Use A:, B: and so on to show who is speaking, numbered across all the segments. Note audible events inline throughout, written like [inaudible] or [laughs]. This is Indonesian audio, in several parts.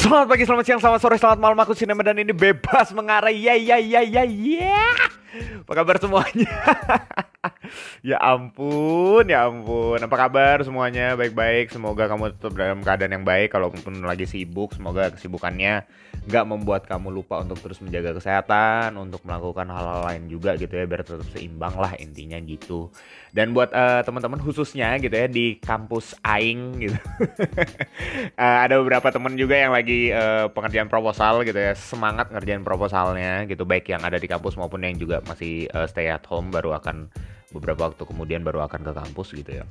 A: Selamat pagi, selamat siang, selamat sore, selamat malam. Aku Sinema dan ini bebas mengarah Ya, ya, ya, ya, ya Apa kabar semuanya? [laughs] ya ampun, ya ampun. Apa kabar semuanya? Baik-baik. Semoga kamu tetap dalam keadaan yang baik. Kalaupun lagi sibuk Semoga kesibukannya nggak membuat kamu lupa untuk terus menjaga kesehatan Untuk melakukan hal-hal lain juga gitu ya Biar tetap seimbang lah intinya gitu. Dan buat uh, teman-teman khususnya gitu ya Di kampus Aing gitu. Uh, [laughs] Ada beberapa teman juga yang lagi uh, pengerjaan proposal gitu ya Semangat ngerjain proposalnya gitu Baik yang ada di kampus maupun yang juga masih uh, stay at home baru akan beberapa waktu kemudian baru akan ke kampus gitu ya.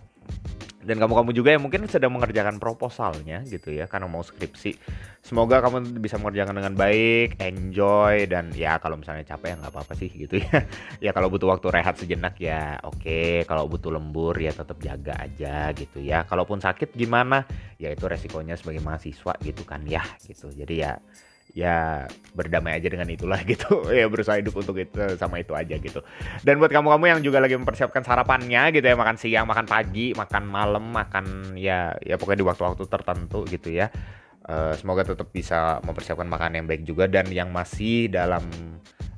A: Dan kamu-kamu juga yang mungkin sedang mengerjakan proposalnya gitu ya karena mau skripsi. Semoga kamu bisa mengerjakan dengan baik enjoy dan ya kalau misalnya capek ya nggak apa-apa sih gitu ya. [laughs] Ya kalau butuh waktu rehat sejenak ya oke okay. kalau butuh lembur ya tetap jaga aja gitu ya. Kalaupun sakit gimana? Ya itu resikonya sebagai mahasiswa gitu kan ya gitu. Jadi ya ya berdamai aja dengan itulah [laughs] gitu ya berusaha hidup untuk itu sama itu aja gitu dan buat kamu-kamu yang juga lagi mempersiapkan sarapannya gitu ya makan siang makan pagi makan malam makan ya ya pokoknya di waktu-waktu tertentu gitu ya uh, semoga tetap bisa mempersiapkan makanan yang baik juga dan yang masih dalam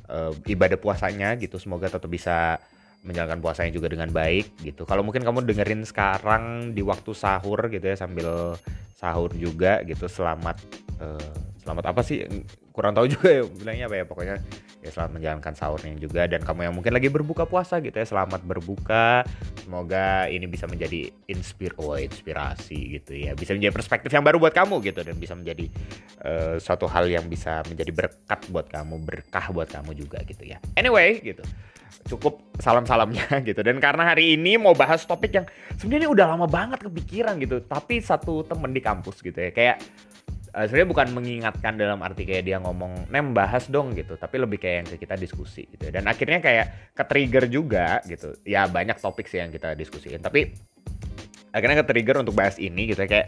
A: uh, ibadah puasanya gitu semoga tetap bisa menjalankan puasanya juga dengan baik gitu. Kalau mungkin kamu dengerin sekarang di waktu sahur gitu ya sambil sahur juga gitu. Selamat uh, selamat apa sih? Kurang tahu juga ya bilangnya apa ya pokoknya ya selamat menjalankan sahurnya juga. Dan kamu yang mungkin lagi berbuka puasa gitu ya selamat berbuka. Semoga ini bisa menjadi inspir oh, inspirasi gitu ya. Bisa menjadi perspektif yang baru buat kamu gitu dan bisa menjadi uh, suatu hal yang bisa menjadi berkat buat kamu berkah buat kamu juga gitu ya. Anyway gitu. Cukup salam-salamnya [laughs] gitu. Dan karena hari ini mau bahas topik yang sebenarnya udah lama banget kepikiran gitu. Tapi satu temen di kampus gitu ya kayak uh, sebenarnya bukan mengingatkan dalam arti kayak dia ngomong nem bahas dong gitu. Tapi lebih kayak yang kita diskusi gitu. Dan akhirnya kayak ke trigger juga gitu. Ya banyak topik sih yang kita diskusiin. Tapi akhirnya ke trigger untuk bahas ini gitu kayak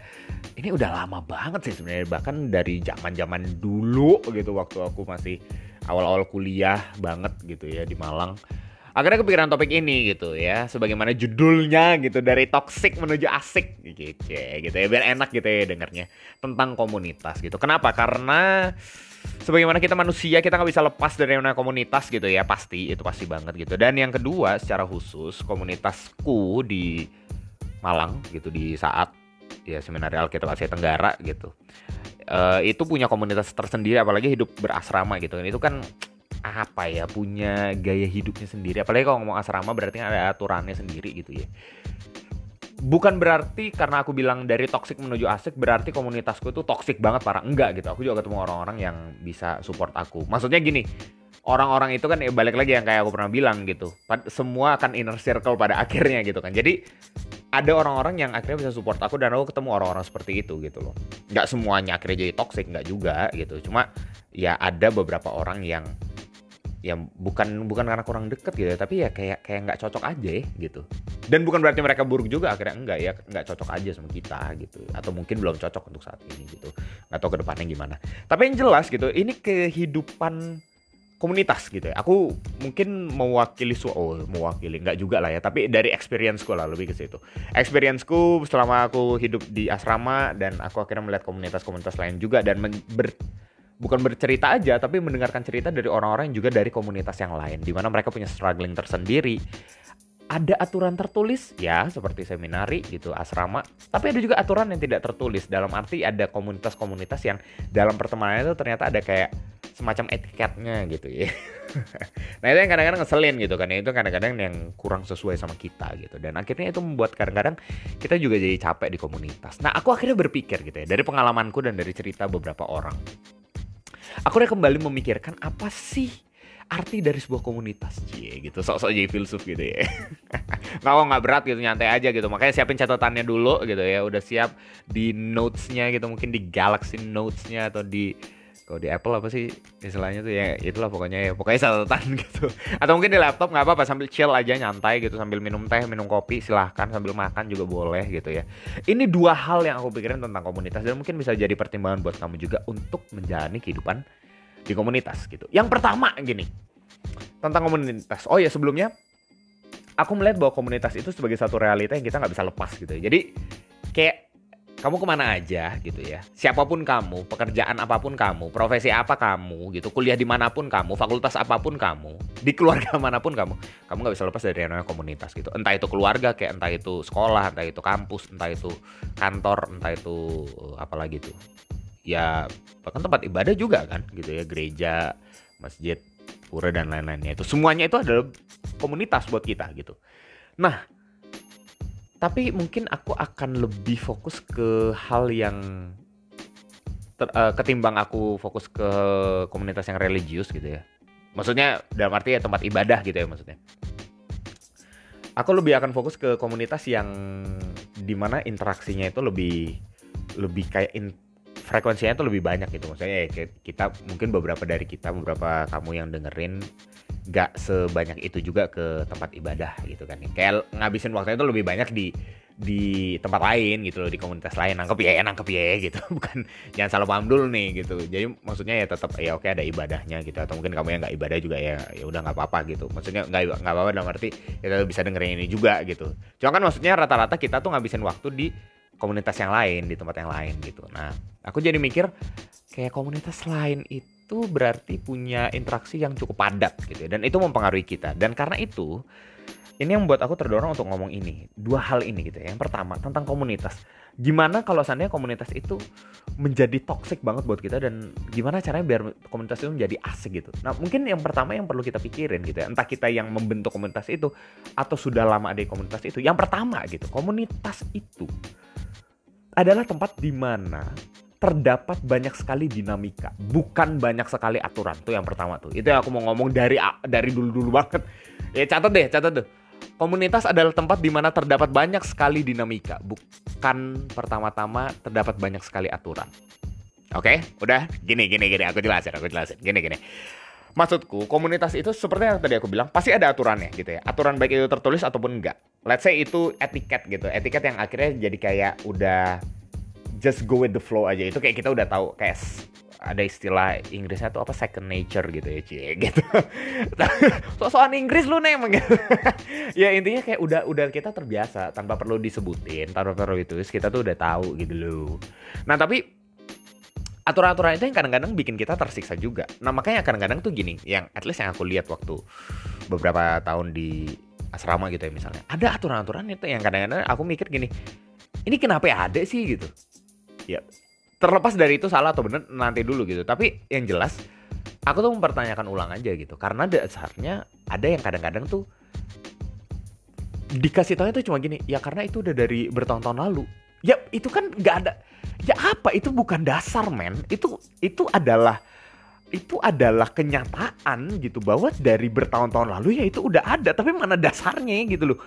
A: ini udah lama banget sih sebenarnya. Bahkan dari zaman zaman dulu gitu. Waktu aku masih awal-awal kuliah banget gitu ya di Malang akhirnya kepikiran topik ini gitu ya sebagaimana judulnya gitu dari toxic menuju asik gitu gitu ya biar enak gitu ya dengarnya tentang komunitas gitu. Kenapa? Karena sebagaimana kita manusia kita nggak bisa lepas dari mana komunitas gitu ya pasti itu pasti banget gitu. Dan yang kedua secara khusus komunitasku di Malang gitu di saat ya seminari Alkitab Asia Tenggara gitu. Uh, itu punya komunitas tersendiri apalagi hidup berasrama gitu. Itu kan apa ya punya gaya hidupnya sendiri. Apalagi kalau ngomong asrama berarti ada aturannya sendiri gitu ya. Bukan berarti karena aku bilang dari toxic menuju asik berarti komunitasku itu toxic banget parah enggak gitu. Aku juga ketemu orang-orang yang bisa support aku. Maksudnya gini orang-orang itu kan ya balik lagi yang kayak aku pernah bilang gitu. Semua akan inner circle pada [laughs] akhirnya gitu kan. Jadi ada orang-orang yang akhirnya bisa support aku dan aku ketemu orang-orang seperti itu gitu loh. Nggak semuanya akhirnya jadi toxic nggak juga gitu. Cuma ya ada beberapa orang yang ya bukan bukan karena kurang deket gitu ya, tapi ya kayak kayak nggak cocok aja ya, gitu. Dan bukan berarti mereka buruk juga akhirnya enggak ya nggak cocok aja sama kita gitu. Atau mungkin belum cocok untuk saat ini gitu. Nggak tahu ke depannya gimana. Tapi yang jelas gitu ini kehidupan komunitas gitu ya. Aku mungkin mewakili su oh mewakili nggak juga lah ya tapi dari experienceku lah lebih ke situ. Experienceku selama aku hidup di asrama dan aku akhirnya melihat komunitas-komunitas lain juga dan ber bukan bercerita aja tapi mendengarkan cerita dari orang-orang yang juga dari komunitas yang lain di mana mereka punya struggling tersendiri. Ada aturan tertulis ya seperti seminari gitu asrama tapi ada juga aturan yang tidak tertulis. Dalam arti ada komunitas-komunitas yang dalam pertemanan itu ternyata ada kayak semacam etiketnya gitu ya. [laughs] Nah itu yang kadang-kadang ngeselin gitu kan itu kadang-kadang yang kurang sesuai sama kita gitu. Dan akhirnya itu membuat kadang-kadang kita juga jadi capek di komunitas. Nah aku akhirnya berpikir gitu ya dari pengalamanku dan dari cerita beberapa orang aku udah kembali memikirkan apa sih arti dari sebuah komunitas. Cie gitu. Sok-sok jadi filsuf gitu ya. [laughs] Nggak nggak berat gitu nyantai aja gitu. Makanya siapin catatannya dulu gitu ya. Udah siap di notesnya gitu. Mungkin di Galaxy notesnya atau di kalau di Apple apa sih istilahnya tuh ya itulah pokoknya ya pokoknya catatan [laughs] gitu. Atau mungkin di laptop nggak apa-apa sambil chill aja nyantai gitu sambil minum teh minum kopi silahkan sambil makan juga boleh gitu ya. Ini dua hal yang aku pikirin tentang komunitas dan mungkin bisa jadi pertimbangan buat kamu juga untuk menjalani kehidupan di komunitas gitu. Yang pertama gini tentang komunitas. Oh ya sebelumnya aku melihat bahwa komunitas itu sebagai satu realita yang kita nggak bisa lepas gitu ya. jadi kayak kamu ke mana aja gitu ya. Siapa pun kamu pekerjaan apa pun kamu profesi apa kamu gitu kuliah di mana pun kamu fakultas apa pun kamu di keluarga [laughs] mana pun kamu kamu nggak bisa lepas dari yang namanya komunitas gitu. Entah itu keluarga kayak entah itu sekolah entah itu kampus entah itu kantor entah itu eh, apalagi tuh. Ya bahkan tempat ibadah juga kan gitu ya gereja masjid pura dan lain-lainnya itu. Semuanya itu adalah komunitas buat kita gitu. Nah tapi mungkin aku akan lebih fokus ke hal yang ter, uh, ketimbang aku fokus ke komunitas yang religius gitu ya. Maksudnya dalam arti ya tempat ibadah gitu ya maksudnya. Aku lebih akan fokus ke komunitas yang di mana interaksinya itu lebih lebih kayak in, frekuensinya itu lebih banyak gitu. Maksudnya ya kita mungkin beberapa dari kita beberapa kamu yang dengerin gak sebanyak itu juga ke tempat ibadah gitu kan. Kayak ngabisin waktu itu lebih banyak di di tempat lain gitu loh di komunitas lain. Nangkep ya nangkep ya gitu. [laughs] Bukan jangan salah paham dulu nih gitu. Jadi maksudnya ya tetap ya oke ada ibadahnya gitu. Atau mungkin kamu yang nggak ibadah juga ya ya udah nggak apa-apa gitu. Maksudnya nggak nggak apa-apa dalam arti kita bisa dengerin ini juga gitu. Cuma kan maksudnya rata-rata kita tuh ngabisin waktu di komunitas yang lain di tempat yang lain gitu. Nah aku jadi mikir kayak komunitas lain itu itu berarti punya interaksi yang cukup padat gitu ya. Dan itu mempengaruhi kita. Dan karena itu, ini yang membuat aku terdorong untuk ngomong ini. Dua hal ini gitu ya. Yang pertama, tentang komunitas. Gimana kalau seandainya komunitas itu menjadi toxic banget buat kita dan gimana caranya biar komunitas itu menjadi asik gitu. Nah, mungkin yang pertama yang perlu kita pikirin gitu ya. Entah kita yang membentuk komunitas itu atau sudah lama ada di komunitas itu. Yang pertama gitu, komunitas itu adalah tempat di mana terdapat banyak sekali dinamika, bukan banyak sekali aturan. Tuh yang pertama tuh. Itu yang aku mau ngomong dari dari dulu-dulu banget. Ya catat deh, catat deh. Komunitas adalah tempat di mana terdapat banyak sekali dinamika, bukan pertama-tama terdapat banyak sekali aturan. Oke, okay? udah gini gini gini aku jelasin, aku jelasin. Gini gini. Maksudku, komunitas itu seperti yang tadi aku bilang, pasti ada aturannya gitu ya. Aturan baik itu tertulis ataupun enggak. Let's say itu etiket gitu. Etiket yang akhirnya jadi kayak udah just go with the flow aja. Itu kayak kita udah tahu kayak ada istilah Inggrisnya tuh apa second nature gitu ya cie [laughs] gitu. So-soan Inggris lu nih [laughs] gitu ya intinya kayak udah udah kita terbiasa tanpa perlu disebutin tanpa perlu itu kita tuh udah tahu gitu loh. Nah tapi aturan-aturan itu yang kadang-kadang bikin kita tersiksa juga. Nah makanya kadang-kadang tuh gini yang at least yang aku lihat waktu beberapa tahun di asrama gitu ya misalnya ada aturan-aturan itu yang kadang-kadang aku mikir gini ini kenapa ya ada sih? gitu ya terlepas dari itu salah atau benar nanti dulu gitu. Tapi yang jelas aku tuh mempertanyakan ulang aja gitu. Karena dasarnya ada yang kadang-kadang tuh dikasih tahu itu cuma gini ya karena itu udah dari bertahun-tahun lalu. Ya itu kan nggak ada. Ya apa? Itu bukan dasar men. Itu itu adalah itu adalah kenyataan gitu bahwa dari bertahun-tahun lalu ya itu udah ada. Tapi mana dasarnya gitu loh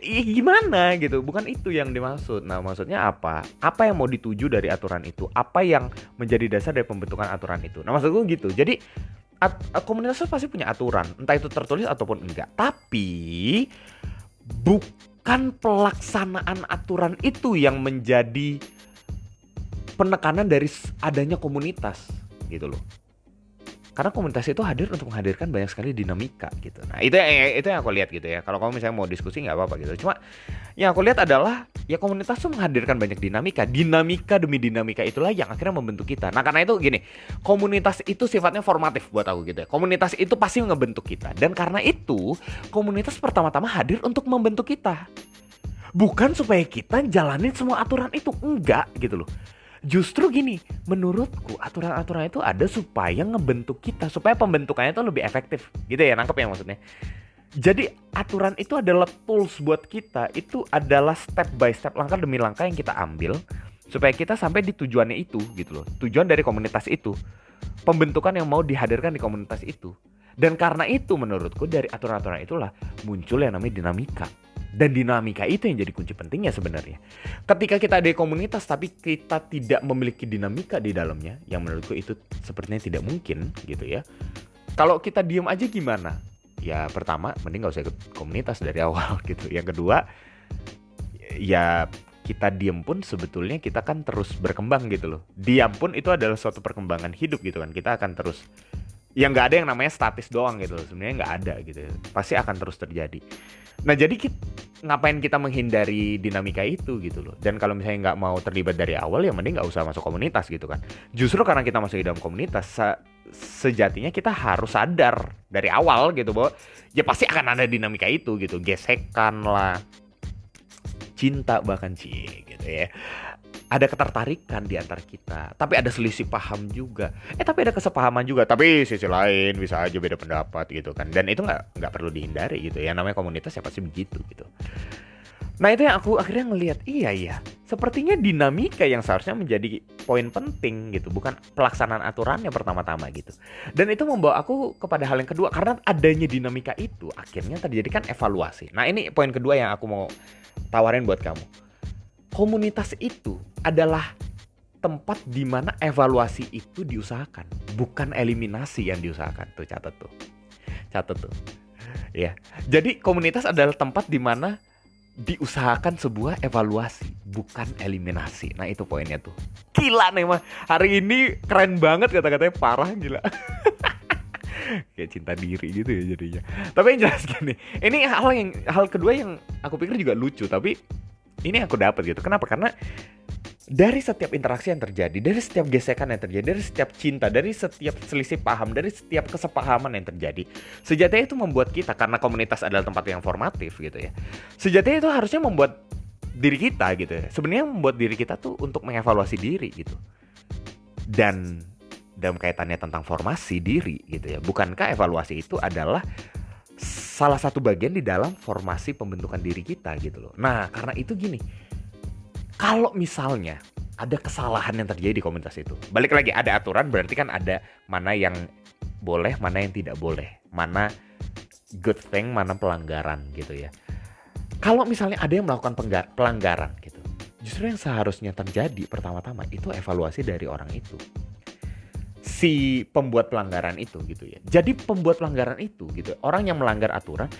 A: ya, gimana gitu? Bukan itu yang dimaksud. Nah maksudnya apa? Apa yang mau dituju dari aturan itu? Apa yang menjadi dasar dari pembentukan aturan itu? Nah maksudku gitu. Jadi at, komunitas itu pasti punya aturan. Entah itu tertulis ataupun enggak. Tapi bukan pelaksanaan aturan itu yang menjadi penekanan dari adanya komunitas gitu loh karena komunitas itu hadir untuk menghadirkan banyak sekali dinamika gitu. Nah itu yang itu yang aku lihat gitu ya. Kalau kamu misalnya mau diskusi nggak apa-apa gitu. Cuma yang aku lihat adalah ya komunitas itu menghadirkan banyak dinamika. Dinamika demi dinamika itulah yang akhirnya membentuk kita. Nah karena itu gini, komunitas itu sifatnya formatif buat aku gitu ya. Komunitas itu pasti ngebentuk kita. Dan karena itu komunitas pertama-tama hadir untuk membentuk kita. Bukan supaya kita jalanin semua aturan itu enggak gitu loh Justru gini, menurutku aturan-aturan itu ada supaya ngebentuk kita, supaya pembentukannya itu lebih efektif. Gitu ya, nangkep ya maksudnya. Jadi aturan itu adalah tools buat kita, itu adalah step by step, langkah demi langkah yang kita ambil supaya kita sampai di tujuannya itu gitu loh. Tujuan dari komunitas itu. Pembentukan yang mau dihadirkan di komunitas itu. Dan karena itu menurutku dari aturan-aturan itulah muncul yang namanya dinamika dan dinamika itu yang jadi kunci pentingnya sebenarnya. Ketika kita ada komunitas tapi kita tidak memiliki dinamika di dalamnya, yang menurutku itu sepertinya tidak mungkin gitu ya. Kalau kita diem aja gimana? Ya pertama, mending gak usah ikut komunitas dari [laughs] awal gitu. Yang kedua, ya kita diem pun sebetulnya kita kan terus berkembang gitu loh. Diam pun itu adalah suatu perkembangan hidup gitu kan. Kita akan terus yang nggak ada yang namanya statis doang gitu loh. Sebenarnya nggak ada gitu. Pasti akan terus terjadi. Nah jadi kita, ngapain kita menghindari dinamika itu gitu loh? Dan kalau misalnya nggak mau terlibat dari awal ya mending nggak usah masuk komunitas gitu kan. Justru karena kita masuk di dalam komunitas se sejatinya kita harus sadar dari awal gitu bahwa ya pasti akan ada dinamika itu gitu. Gesekan lah. Cinta bahkan cie gitu ya ada ketertarikan di antara kita, tapi ada selisih paham juga. Eh tapi ada kesepahaman juga, tapi sisi lain bisa aja beda pendapat gitu kan. Dan itu nggak nggak perlu dihindari gitu ya. Namanya komunitas ya pasti begitu gitu. Nah itu yang aku akhirnya ngelihat, iya iya, sepertinya dinamika yang seharusnya menjadi poin penting gitu, bukan pelaksanaan aturannya pertama-tama gitu. Dan itu membawa aku kepada hal yang kedua, karena adanya dinamika itu akhirnya terjadi kan evaluasi. Nah ini poin kedua yang aku mau tawarin buat kamu. Komunitas itu adalah tempat di mana evaluasi itu diusahakan, bukan eliminasi yang diusahakan. Tuh catat tuh. Catat tuh. Ya. Jadi komunitas adalah tempat di mana diusahakan sebuah evaluasi, bukan eliminasi. Nah, itu poinnya tuh. Gila nih mah. Hari ini keren banget kata-katanya parah gila. [laughs] kayak cinta diri gitu ya jadinya. Tapi yang jelas gini, ini hal yang hal kedua yang aku pikir juga lucu, tapi ini aku dapat gitu. Kenapa? Karena dari setiap interaksi yang terjadi, dari setiap gesekan yang terjadi, dari setiap cinta, dari setiap selisih paham, dari setiap kesepahaman yang terjadi, sejatinya itu membuat kita karena komunitas adalah tempat yang formatif gitu ya. Sejatinya itu harusnya membuat diri kita gitu ya. Sebenarnya membuat diri kita tuh untuk mengevaluasi diri gitu. Dan dalam kaitannya tentang formasi diri gitu ya. Bukankah evaluasi itu adalah salah satu bagian di dalam formasi pembentukan diri kita gitu loh. Nah, karena itu gini, kalau misalnya ada kesalahan yang terjadi di komunitas itu, balik lagi ada aturan berarti kan ada mana yang boleh, mana yang tidak boleh, mana good thing, mana pelanggaran gitu ya. Kalau misalnya ada yang melakukan pelanggaran gitu, justru yang seharusnya terjadi pertama-tama itu evaluasi dari orang itu si pembuat pelanggaran itu gitu ya. Jadi pembuat pelanggaran itu gitu, orang yang melanggar aturan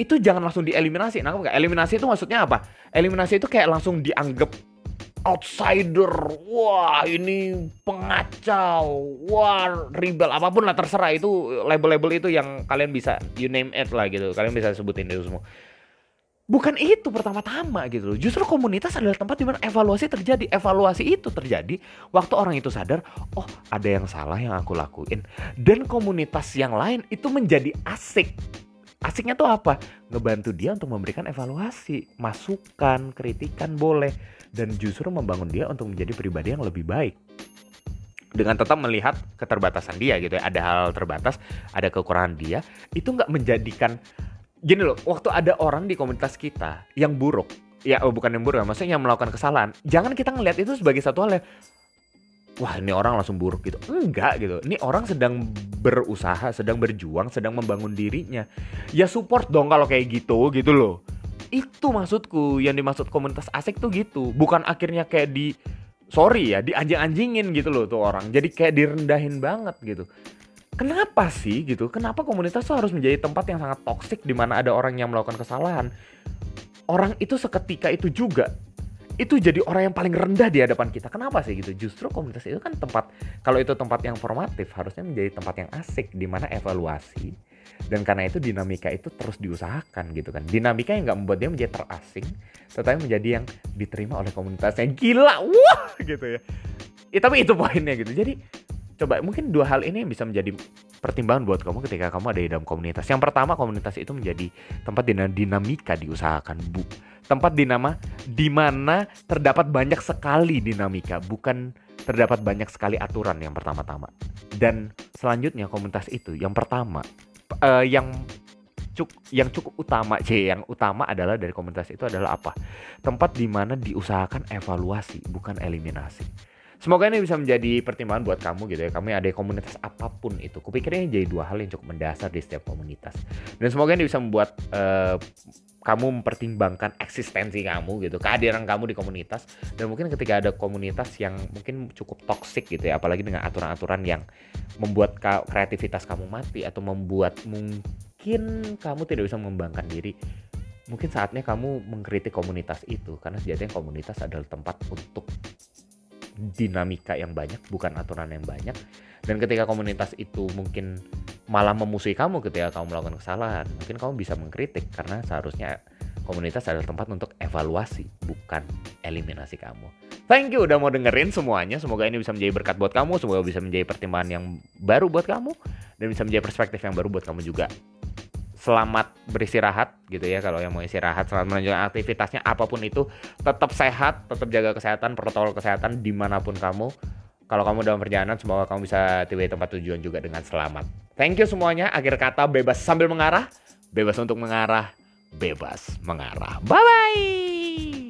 A: itu jangan langsung dieliminasi. Nah, enggak eliminasi itu maksudnya apa? Eliminasi itu kayak langsung dianggap outsider. Wah, ini pengacau. Wah, rebel apa pun lah terserah itu label-label itu yang kalian bisa you name it lah gitu. Kalian bisa sebutin itu semua bukan itu pertama-tama gitu loh. Justru komunitas adalah tempat di mana evaluasi terjadi. Evaluasi itu terjadi waktu orang itu sadar, oh ada yang salah yang aku lakuin. Dan komunitas yang lain itu menjadi asik. Asiknya tuh apa? Ngebantu dia untuk memberikan evaluasi, masukan, kritikan boleh. Dan justru membangun dia untuk menjadi pribadi yang lebih baik dengan tetap melihat keterbatasan dia gitu ya ada hal terbatas ada kekurangan dia itu nggak menjadikan gini loh, waktu ada orang di komunitas kita yang buruk, ya oh bukan yang buruk, ya, maksudnya yang melakukan kesalahan, jangan kita ngelihat itu sebagai satu hal yang wah ini orang langsung buruk gitu. Enggak gitu. Ini orang sedang berusaha, sedang berjuang, sedang membangun dirinya. Ya support dong kalau kayak gitu gitu loh. Itu maksudku yang dimaksud komunitas asik tuh gitu. Bukan akhirnya kayak di sorry ya, di anjing-anjingin gitu loh tuh orang. Jadi kayak direndahin banget gitu kenapa sih gitu? Kenapa komunitas tuh harus menjadi tempat yang sangat toksik di mana ada orang yang melakukan kesalahan? Orang itu seketika itu juga itu jadi orang yang paling rendah di hadapan kita. Kenapa sih gitu? Justru komunitas itu kan tempat kalau itu tempat yang formatif harusnya menjadi tempat yang asik di mana evaluasi dan karena itu dinamika itu terus diusahakan gitu kan. Dinamika yang nggak membuat dia menjadi terasing, tetapi menjadi yang diterima oleh komunitasnya. Gila, wah gitu ya. ya tapi itu poinnya gitu. Jadi coba mungkin dua hal ini yang bisa menjadi pertimbangan buat kamu ketika kamu ada di dalam komunitas. Yang pertama komunitas itu menjadi tempat dinamika diusahakan, Bu. Tempat dinama di mana terdapat banyak sekali dinamika, bukan terdapat banyak sekali aturan yang pertama-tama. Dan selanjutnya komunitas itu yang pertama uh, yang cuk yang cukup utama C yang utama adalah dari komunitas itu adalah apa? Tempat di mana diusahakan evaluasi, bukan eliminasi Semoga ini bisa menjadi pertimbangan buat kamu gitu ya. Kamu ada komunitas apa pun itu. Kupikir ini jadi dua hal yang cukup mendasar di setiap komunitas. Dan semoga ini bisa membuat uh, kamu mempertimbangkan eksistensi kamu gitu, kehadiran kamu di komunitas. Dan mungkin ketika ada komunitas yang mungkin cukup toksik gitu ya, apalagi dengan aturan-aturan yang membuat kreativitas kamu mati atau membuat mungkin kamu tidak bisa mengembangkan diri. Mungkin saatnya kamu mengkritik komunitas itu karena sejatinya komunitas adalah tempat untuk dinamika yang banyak, bukan aturan yang banyak. Dan ketika komunitas itu mungkin malah memusuhi kamu ketika kamu melakukan kesalahan, mungkin kamu bisa mengkritik karena seharusnya komunitas adalah tempat untuk evaluasi, bukan eliminasi kamu. Thank you udah mau dengerin semuanya. Semoga ini bisa menjadi berkat buat kamu, semoga bisa menjadi pertimbangan yang baru buat kamu dan bisa menjadi perspektif yang baru buat kamu juga selamat beristirahat gitu ya kalau yang mau istirahat selamat melanjutkan aktivitasnya apa pun itu tetap sehat tetap jaga kesehatan protokol kesehatan di mana pun kamu. Kalau kamu dalam perjalanan semoga kamu bisa tiba di tempat tujuan juga dengan selamat. Thank you semuanya. Akhir kata bebas sambil mengarah. Bebas untuk mengarah bebas mengarah. Bye bye